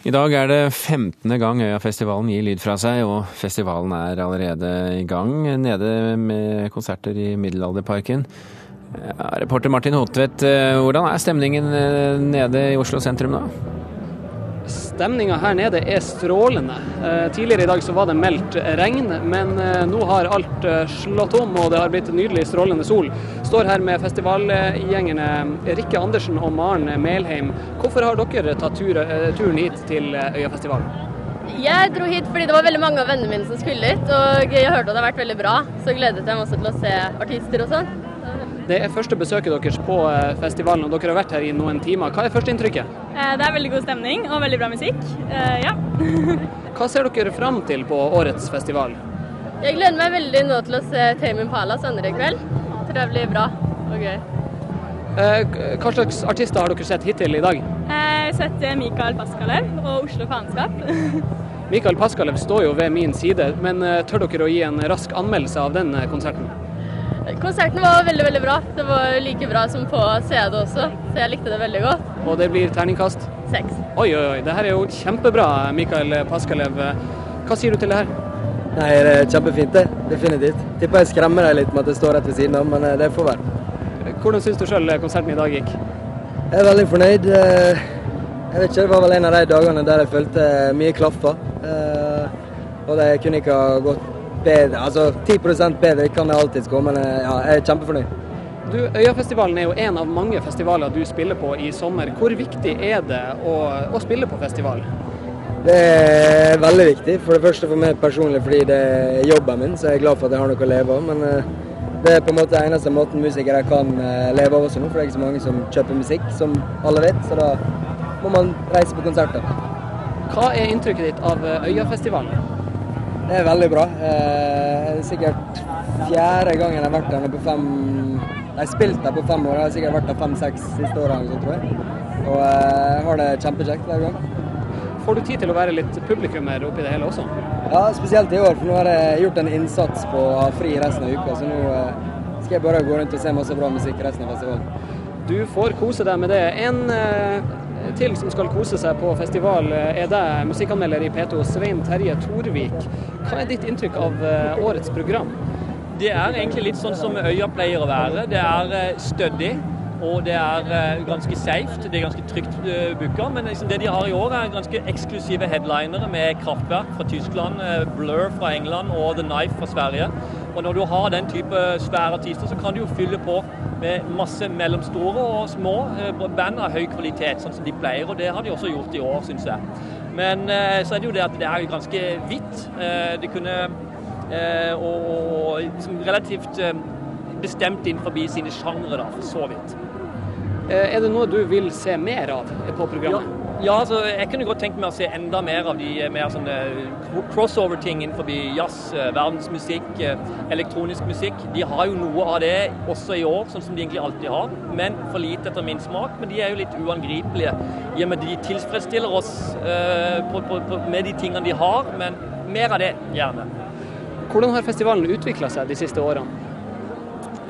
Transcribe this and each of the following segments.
I dag er det 15. gang Øyafestivalen gir lyd fra seg, og festivalen er allerede i gang nede med konserter i Middelalderparken. Ja, reporter Martin Hotvedt, eh, hvordan er stemningen eh, nede i Oslo sentrum nå? Stemninga her nede er strålende. Eh, tidligere i dag så var det meldt regn, men nå har alt slått om og det har blitt nydelig strålende sol. Står her med festivalgjengerne Rikke Andersen og Maren Melheim. Hvorfor har dere tatt turen hit til Øyafestivalen? Jeg dro hit fordi det var veldig mange av vennene mine som skulle hit, og jeg hørte at det har vært veldig bra. Så gledet jeg meg også til å se artister og sånn. Det er første besøket deres på eh, festivalen, og dere har vært her i noen timer. Hva er førsteinntrykket? Eh, det er veldig god stemning og veldig bra musikk. Eh, ja. Hva ser dere fram til på årets festival? Jeg gleder meg veldig nå til å se Tame Impala senere i kveld. Jeg tror det blir bra og gøy. Hva slags artister har dere sett hittil i dag? Jeg har sett Mikael Paskalev og Oslo Faenskap. Mikael Paskalev står jo ved min side, men tør dere å gi en rask anmeldelse av den konserten? Konserten var veldig veldig bra. Det var like bra som på CD også, så jeg likte det veldig godt. Og det blir terningkast? Seks. Oi, oi, oi. Det her er jo kjempebra, Mikael Paskalev. Hva sier du til det her? Nei, Det er kjempefint, det. Definitivt. Tipper jeg skremmer deg litt med at det står rett ved siden av, men eh, det får være. Hvordan syns du sjøl konserten i dag gikk? Jeg er veldig fornøyd. Eh, jeg vet ikke, Det var vel en av de dagene der jeg følte mye klaffa. Eh, og det kunne ikke ha gått bedre. Altså 10 bedre kan jeg alltids gå, men eh, ja, jeg er kjempefornøyd. Du, Øyafestivalen er jo en av mange festivaler du spiller på i sommer. Hvor viktig er det å, å spille på festival? Det er veldig viktig. For det første for meg personlig fordi det er jobben min, så jeg er glad for at jeg har noe å leve av. Men eh, det er på en måte eneste måten musikere kan eh, leve av også nå, for det er ikke så mange som kjøper musikk, som alle vet. Så da må man reise på konserter. Hva er inntrykket ditt av Øyafestivalen? Det er veldig bra. Eh, er sikkert fjerde gangen jeg har vært der på fem Jeg har spilt der på fem år. Jeg har sikkert vært der fem-seks siste årene, tror jeg. Og eh, har det kjempekjekt hver gang. Får du tid til å være litt publikummer oppi det hele også? Ja, spesielt i år. For nå har jeg gjort en innsats på å ha fri resten av uka. Så nå eh, skal jeg bare gå rundt og se masse bra musikk resten av festivalen. Du får kose deg med det. En til som skal kose seg på festival, er deg, musikkanmelder i P2, Svein Terje Torvik. Hva er ditt inntrykk av eh, årets program? Det er egentlig litt sånn som Øya pleier å være. Det er eh, stødig. Og det er ganske safe, det er ganske trygt booka. Men liksom det de har i år, er ganske eksklusive headlinere med Kraftverk fra Tyskland, Blur fra England og The Knife fra Sverige. Og når du har den type svære artister, så kan du jo fylle på med masse mellomstore og små band av høy kvalitet, sånn som de pleier. Og det har de også gjort i år, syns jeg. Men så er det jo det at det er ganske hvitt. Det kunne og, og liksom relativt bestemt inn forbi sine sjangre, da, for så vidt. Eh, er det noe du vil se mer av på programmet? Ja. Ja, altså, jeg kunne godt tenkt meg å se enda mer av de eh, mer sånne crossover-ting innenfor jazz, eh, verdensmusikk, elektronisk musikk. De har jo noe av det også i år, sånn som de egentlig alltid har. Men for lite etter min smak. Men de er jo litt uangripelige i og med de tilfredsstiller oss uh, på, på, på, med de tingene de har. Men mer av det, gjerne. Hvordan har festivalen utvikla seg de siste årene?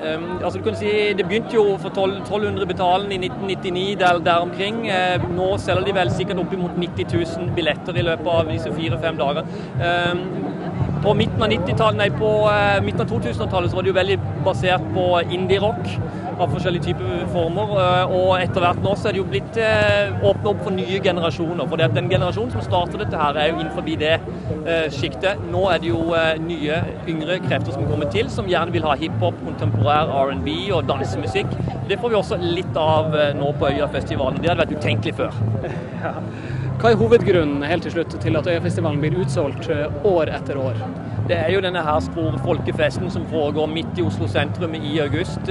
Um, altså du kan si, Det begynte jo for 1200 betalen i 1999, der, der omkring. Uh, nå selger de vel sikkert oppimot 90 000 billetter i løpet av disse fire-fem dager. Um, på midten av, uh, midten av 2000-tallet så var det jo veldig basert på indie-rock av forskjellige typer former. Uh, og etter hvert nå så er det jo blitt åpna åpnet opp for nye generasjoner. For den generasjonen som starter dette her, er jo innenfor det uh, sjiktet. Nå er det jo nye, yngre krefter som kommer til, som gjerne vil ha hiphop, kontemporær R&B og dansemusikk. Det får vi også litt av nå på Øyafestivalen. Det hadde vært utenkelig før. Ja. Hva er hovedgrunnen helt til slutt til at Øyafestivalen blir utsolgt år etter år? Det er jo denne her store folkefesten som foregår midt i Oslo sentrum i august.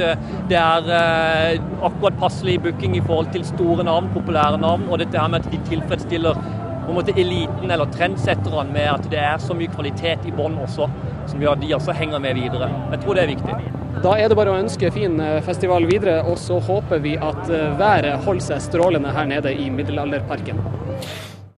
Det er eh, akkurat passelig booking i forhold til store navn, populære navn, og dette her med at de tilfredsstiller på en måte eliten eller trendsetterne med at det er så mye kvalitet i bånn også, som gjør at de også henger med videre. Jeg tror det er viktig. Da er det bare å ønske fin eh, festival videre, og så håper vi at eh, været holder seg strålende her nede i Middelalderparken.